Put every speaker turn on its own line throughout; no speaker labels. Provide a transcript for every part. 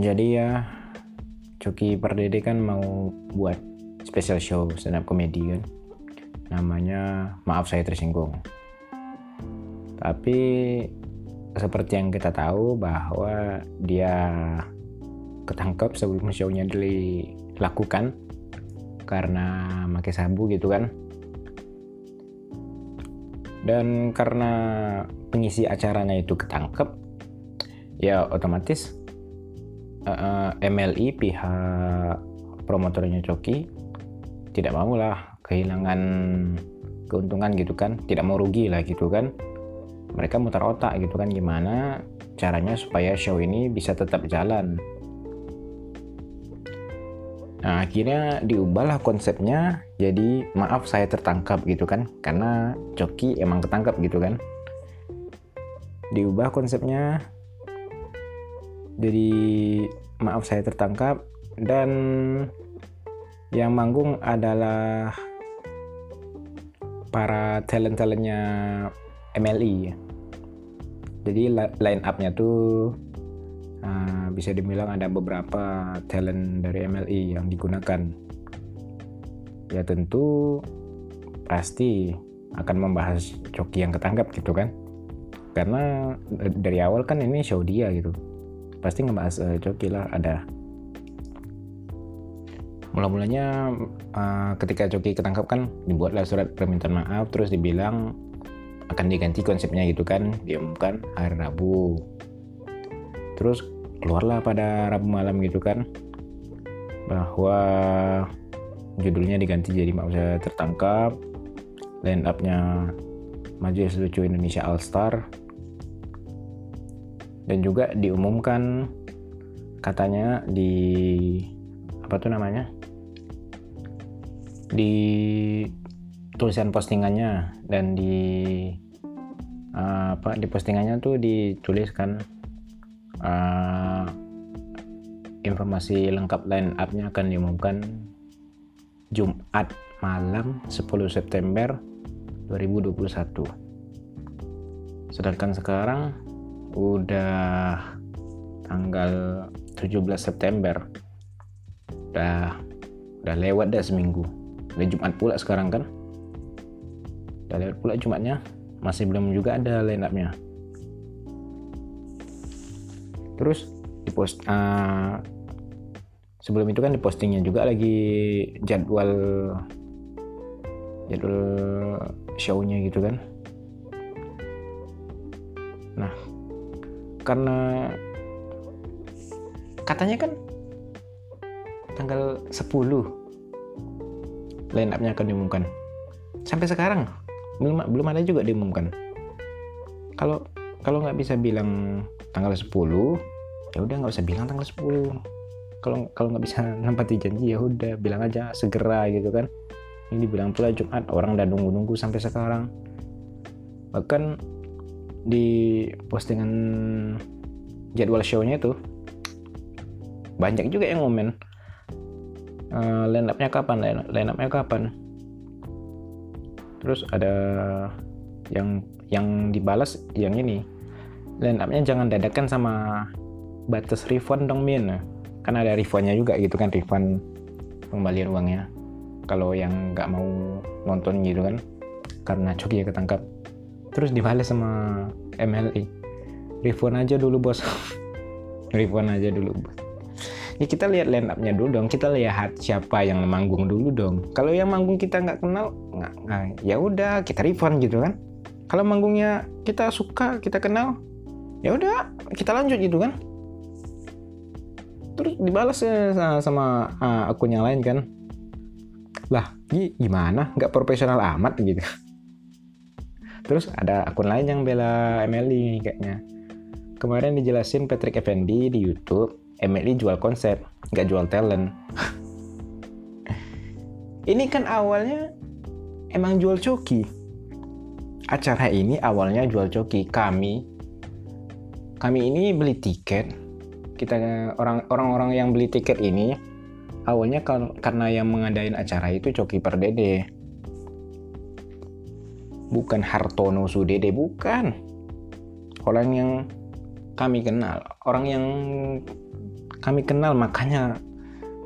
jadi ya Coki Pardede kan mau buat special show stand up comedy kan. Namanya maaf saya tersinggung. Tapi seperti yang kita tahu bahwa dia ketangkep sebelum show-nya dilakukan karena pakai sabu gitu kan. Dan karena pengisi acaranya itu ketangkep ya otomatis uh, eh, MLI pihak promotornya Coki tidak mau lah kehilangan keuntungan gitu kan. Tidak mau rugi lah gitu kan. Mereka mutar otak gitu kan gimana caranya supaya show ini bisa tetap jalan. Nah akhirnya diubahlah konsepnya jadi maaf saya tertangkap gitu kan. Karena Coki emang ketangkap gitu kan. Diubah konsepnya jadi maaf saya tertangkap. Dan yang manggung adalah para talent-talentnya MLI jadi line up-nya tuh uh, bisa dibilang ada beberapa talent dari MLI yang digunakan. Ya tentu pasti akan membahas Coki yang ketangkap gitu kan. Karena dari awal kan ini show dia gitu pasti ngebahas uh, Coki lah ada. Mula-mulanya uh, ketika Coki ketangkap kan dibuatlah surat permintaan maaf terus dibilang akan diganti konsepnya gitu kan diumumkan hari Rabu. Terus keluarlah pada Rabu malam gitu kan bahwa judulnya diganti jadi maaf saya tertangkap line upnya Lucu Indonesia All Star dan juga diumumkan katanya di apa tuh namanya? Di tulisan postingannya dan di uh, apa di postingannya tuh dituliskan uh, informasi lengkap line up-nya akan diumumkan Jumat malam 10 September 2021 sedangkan sekarang udah tanggal 17 September. Udah udah lewat dah seminggu. Udah Jumat pula sekarang kan? Udah lewat pula Jumatnya. Masih belum juga ada line up nya terus di post uh, sebelum itu kan di postingnya juga lagi jadwal jadwal show-nya gitu kan? Nah karena katanya kan tanggal 10 line up-nya akan diumumkan. Sampai sekarang belum belum ada juga diumumkan. Kalau kalau nggak bisa bilang tanggal 10, ya udah nggak usah bilang tanggal 10. Kalau kalau nggak bisa nempati janji ya udah bilang aja segera gitu kan. Ini dibilang pula Jumat, orang udah nunggu-nunggu sampai sekarang. Bahkan di postingan jadwal show-nya itu banyak juga yang ngomen uh, line up-nya kapan line, kapan. Terus ada yang yang dibalas yang ini line up-nya jangan dadakan sama batas refund dong min. Kan ada refundnya juga gitu kan refund pengembalian uangnya. Kalau yang nggak mau nonton gitu kan karena coki ya ketangkap terus dibalas sama MLI refund aja dulu bos. Refund aja dulu bos. Ya kita lihat line up-nya dulu dong. Kita lihat siapa yang manggung dulu dong. Kalau yang manggung kita nggak kenal nggak nah, ya udah kita refund gitu kan. Kalau manggungnya kita suka kita kenal ya udah kita lanjut gitu kan. Terus dibalas ya sama, sama uh, akun yang lain kan. Lah gimana? Nggak profesional amat gitu Terus ada akun lain yang bela Emily kayaknya. Kemarin dijelasin Patrick Effendi di YouTube, Emily jual konsep, nggak jual talent. ini kan awalnya emang jual coki. Acara ini awalnya jual coki. Kami, kami ini beli tiket. Kita orang orang yang beli tiket ini awalnya karena yang mengadain acara itu Coki Perdede bukan Hartono Sudede, bukan. Orang yang kami kenal, orang yang kami kenal makanya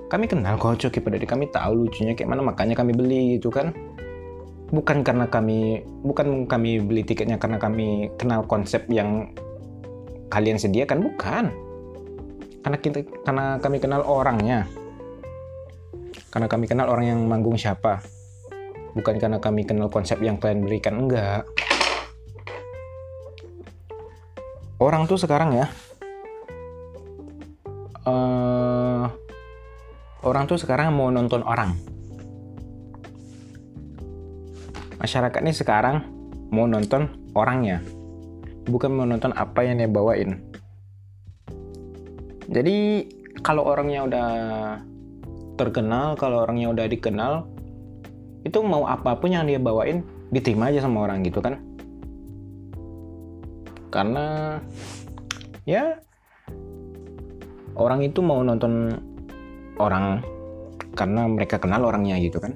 kami kenal kocok pada dari kami tahu lucunya kayak mana makanya kami beli gitu kan. Bukan karena kami bukan kami beli tiketnya karena kami kenal konsep yang kalian sediakan bukan. Karena kita karena kami kenal orangnya. Karena kami kenal orang yang manggung siapa bukan karena kami kenal konsep yang kalian berikan enggak. Orang tuh sekarang ya uh, orang tuh sekarang mau nonton orang. Masyarakat ini sekarang mau nonton orangnya bukan mau nonton apa yang dia bawain. Jadi kalau orangnya udah terkenal kalau orangnya udah dikenal itu mau apa pun yang dia bawain diterima aja sama orang gitu kan. Karena ya orang itu mau nonton orang karena mereka kenal orangnya gitu kan.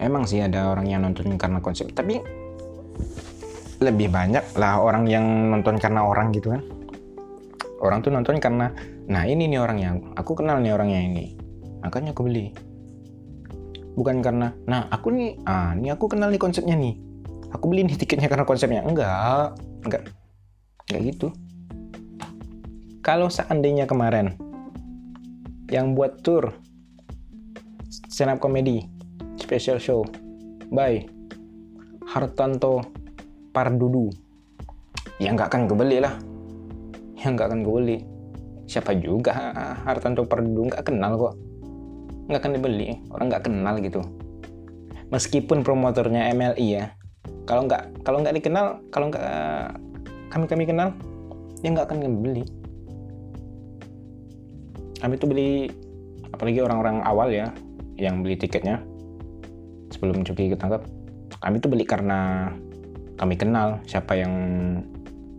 Emang sih ada orang yang nonton karena konsep tapi lebih banyak lah orang yang nonton karena orang gitu kan. Orang tuh nonton karena nah ini nih orangnya aku kenal nih orangnya ini makanya aku beli bukan karena nah aku nih ah ini aku kenal nih konsepnya nih. Aku beli nih tiketnya karena konsepnya. Enggak enggak. Enggak gitu. Kalau seandainya kemarin yang buat tour stand up comedy special show by Hartanto Pardudu ya nggak akan kebeli lah. Ya nggak akan kebeli. Siapa juga Hartanto Pardudu nggak kenal kok nggak akan dibeli orang nggak kenal gitu. Meskipun promotornya MLI ya kalau nggak kalau nggak dikenal kalau nggak kami kami kenal ya nggak akan dibeli kami tuh beli apalagi orang-orang awal ya yang beli tiketnya sebelum Cuki ketangkap kami tuh beli karena kami kenal siapa yang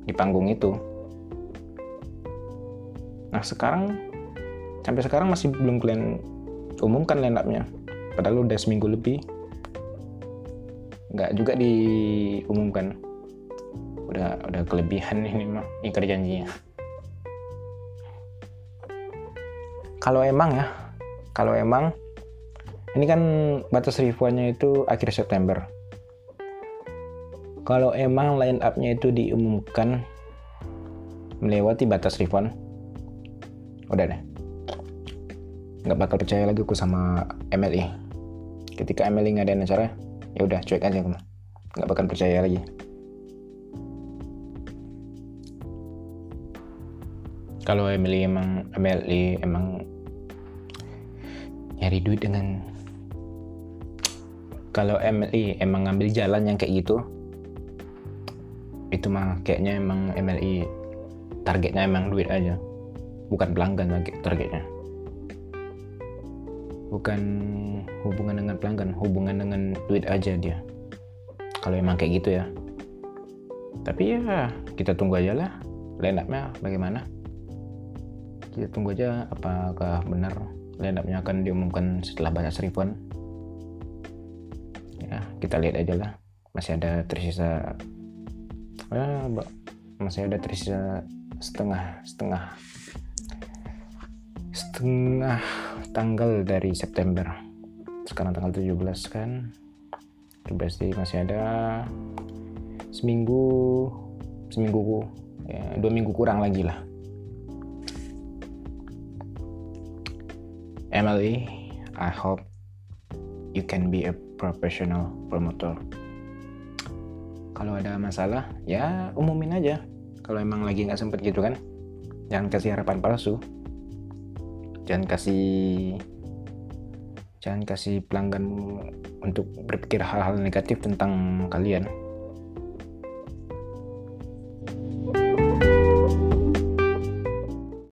di panggung itu. Nah sekarang sampai sekarang masih belum kalian umumkan line up-nya padahal udah seminggu lebih. Nggak juga diumumkan. Udah udah kelebihan ini mah ingkar janjinya kalau emang ya kalau emang ini kan batas refundnya itu akhir September. Kalau emang line up-nya itu diumumkan melewati batas refund udah deh nggak bakal percaya lagi aku sama MLI ketika nggak ada acara ya udah cuek aja aku nggak bakal percaya lagi. Kalau Emily emang MLI emang nyari duit dengan kalau MLI emang ngambil jalan yang kayak gitu itu mah kayaknya emang MLI targetnya emang duit aja. Bukan pelanggan targetnya bukan hubungan dengan pelanggan hubungan dengan duit aja dia. Kalau emang kayak gitu ya. Tapi ya kita tunggu aja lah. Line up-nya bagaimana? Kita tunggu aja apakah benar line up-nya akan diumumkan setelah banyak refund. Ya kita lihat aja lah. Masih ada tersisa ya, masih ada tersisa setengah setengah setengah tanggal dari September. Sekarang tanggal 17 kan. Berarti masih ada. Seminggu seminggu ya, dua minggu kurang lagi lah. Emily I hope you can be a professional promoter. Kalau ada masalah ya umumin aja. Kalau emang lagi nggak sempet gitu kan jangan kasih harapan palsu jangan kasih jangan kasih pelangganmu untuk berpikir hal-hal negatif tentang kalian